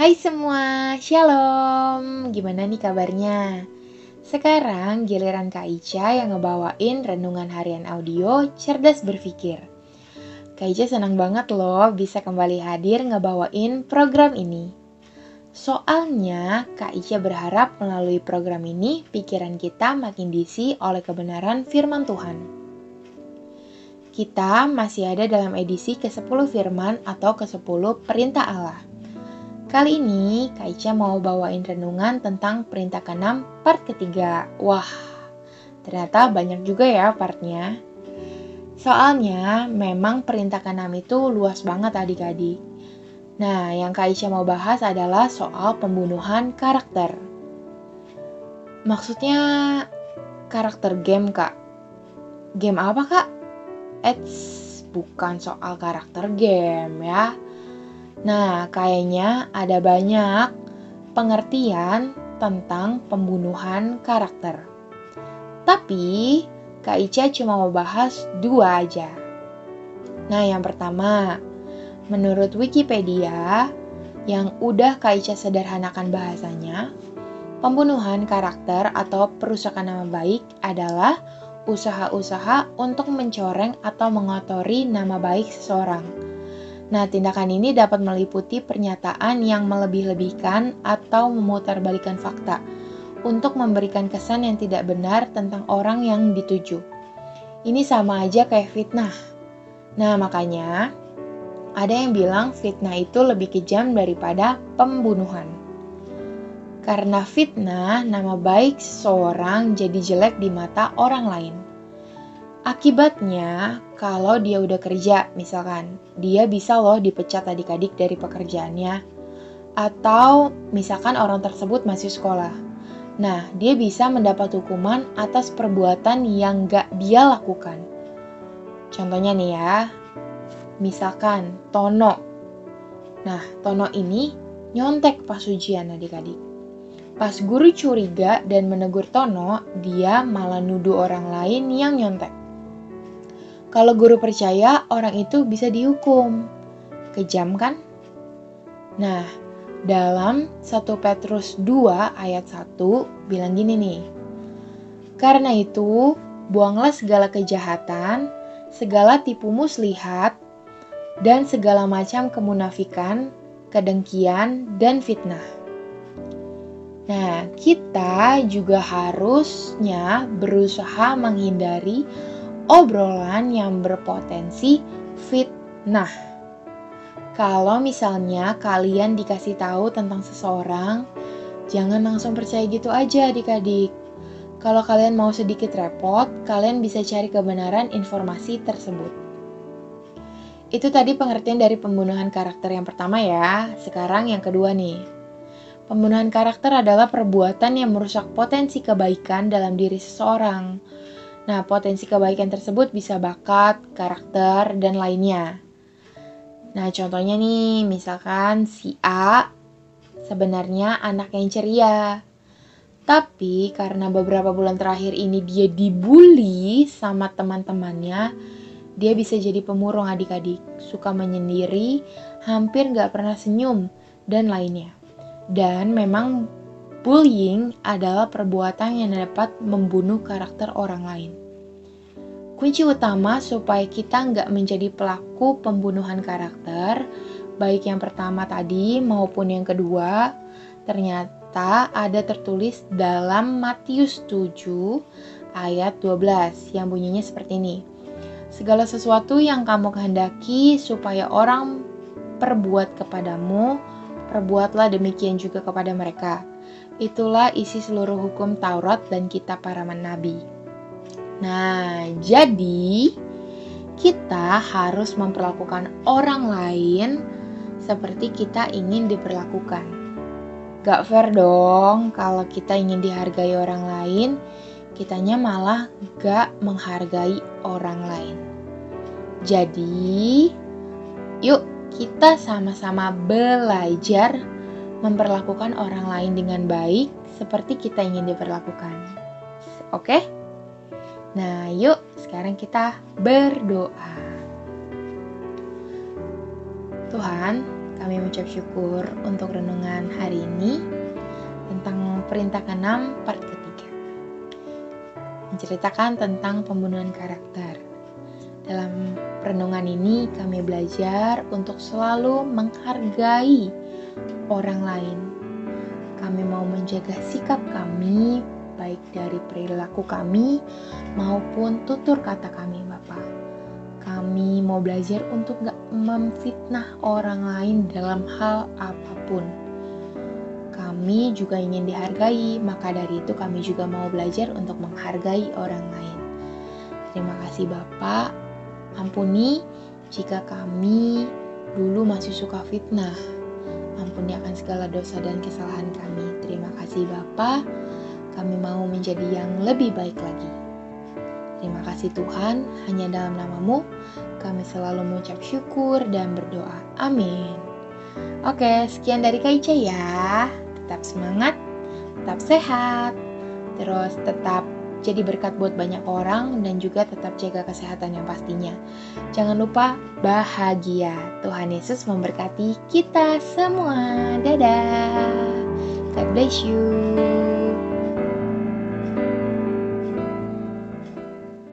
Hai semua, shalom. Gimana nih kabarnya? Sekarang giliran Kak Ica yang ngebawain renungan harian audio Cerdas Berpikir. Kak Ica senang banget loh bisa kembali hadir ngebawain program ini. Soalnya Kak Ica berharap melalui program ini pikiran kita makin diisi oleh kebenaran firman Tuhan. Kita masih ada dalam edisi ke-10 firman atau ke-10 perintah Allah. Kali ini Kak Ica mau bawain renungan tentang perintah ke-6 part ketiga. Wah, ternyata banyak juga ya partnya. Soalnya memang perintah ke-6 itu luas banget adik-adik. Nah, yang Kak Ica mau bahas adalah soal pembunuhan karakter. Maksudnya karakter game, Kak. Game apa, Kak? Eits, bukan soal karakter game ya Nah, kayaknya ada banyak pengertian tentang pembunuhan karakter. Tapi, Kak Ica cuma mau bahas dua aja. Nah, yang pertama, menurut Wikipedia, yang udah Kak Ica sederhanakan bahasanya, pembunuhan karakter atau perusakan nama baik adalah usaha-usaha untuk mencoreng atau mengotori nama baik seseorang Nah, tindakan ini dapat meliputi pernyataan yang melebih-lebihkan atau memutarbalikan fakta untuk memberikan kesan yang tidak benar tentang orang yang dituju. Ini sama aja kayak fitnah. Nah, makanya ada yang bilang fitnah itu lebih kejam daripada pembunuhan. Karena fitnah, nama baik seseorang jadi jelek di mata orang lain. Akibatnya, kalau dia udah kerja, misalkan, dia bisa loh dipecat adik-adik dari pekerjaannya. Atau misalkan orang tersebut masih sekolah. Nah, dia bisa mendapat hukuman atas perbuatan yang gak dia lakukan. Contohnya nih ya, misalkan Tono. Nah, Tono ini nyontek pas ujian adik-adik. Pas guru curiga dan menegur Tono, dia malah nuduh orang lain yang nyontek. Kalau guru percaya, orang itu bisa dihukum. Kejam kan? Nah, dalam 1 Petrus 2 ayat 1 bilang gini nih. Karena itu, buanglah segala kejahatan, segala tipu muslihat, dan segala macam kemunafikan, kedengkian, dan fitnah. Nah, kita juga harusnya berusaha menghindari obrolan yang berpotensi fitnah. Kalau misalnya kalian dikasih tahu tentang seseorang, jangan langsung percaya gitu aja adik-adik. Kalau kalian mau sedikit repot, kalian bisa cari kebenaran informasi tersebut. Itu tadi pengertian dari pembunuhan karakter yang pertama ya. Sekarang yang kedua nih. Pembunuhan karakter adalah perbuatan yang merusak potensi kebaikan dalam diri seseorang Nah, potensi kebaikan tersebut bisa bakat, karakter, dan lainnya. Nah, contohnya nih, misalkan si A sebenarnya anak yang ceria. Tapi karena beberapa bulan terakhir ini dia dibully sama teman-temannya, dia bisa jadi pemurung adik-adik, suka menyendiri, hampir gak pernah senyum, dan lainnya. Dan memang Bullying adalah perbuatan yang dapat membunuh karakter orang lain. Kunci utama supaya kita nggak menjadi pelaku pembunuhan karakter, baik yang pertama tadi maupun yang kedua, ternyata ada tertulis dalam Matius 7 ayat 12 yang bunyinya seperti ini. Segala sesuatu yang kamu kehendaki supaya orang perbuat kepadamu, perbuatlah demikian juga kepada mereka Itulah isi seluruh hukum Taurat dan kitab para nabi. Nah, jadi kita harus memperlakukan orang lain seperti kita ingin diperlakukan. Gak fair dong kalau kita ingin dihargai orang lain, kitanya malah gak menghargai orang lain. Jadi, yuk kita sama-sama belajar memperlakukan orang lain dengan baik seperti kita ingin diperlakukan. Oke? Nah, yuk sekarang kita berdoa. Tuhan, kami mengucap syukur untuk renungan hari ini tentang perintah ke-6 part ketiga. Menceritakan tentang pembunuhan karakter. Dalam renungan ini kami belajar untuk selalu menghargai orang lain. Kami mau menjaga sikap kami baik dari perilaku kami maupun tutur kata kami Bapak. Kami mau belajar untuk gak memfitnah orang lain dalam hal apa pun. Kami juga ingin dihargai, maka dari itu kami juga mau belajar untuk menghargai orang lain. Terima kasih Bapak, ampuni jika kami dulu masih suka fitnah. Ampuni akan segala dosa dan kesalahan kami. Terima kasih Bapak kami mau menjadi yang lebih baik lagi. Terima kasih Tuhan, hanya dalam namamu kami selalu mengucap syukur dan berdoa. Amin. Oke, sekian dari Kaica ya. Tetap semangat, tetap sehat, terus tetap jadi berkat buat banyak orang dan juga tetap jaga kesehatan yang pastinya. Jangan lupa bahagia. Tuhan Yesus memberkati kita semua. Dadah. God bless you.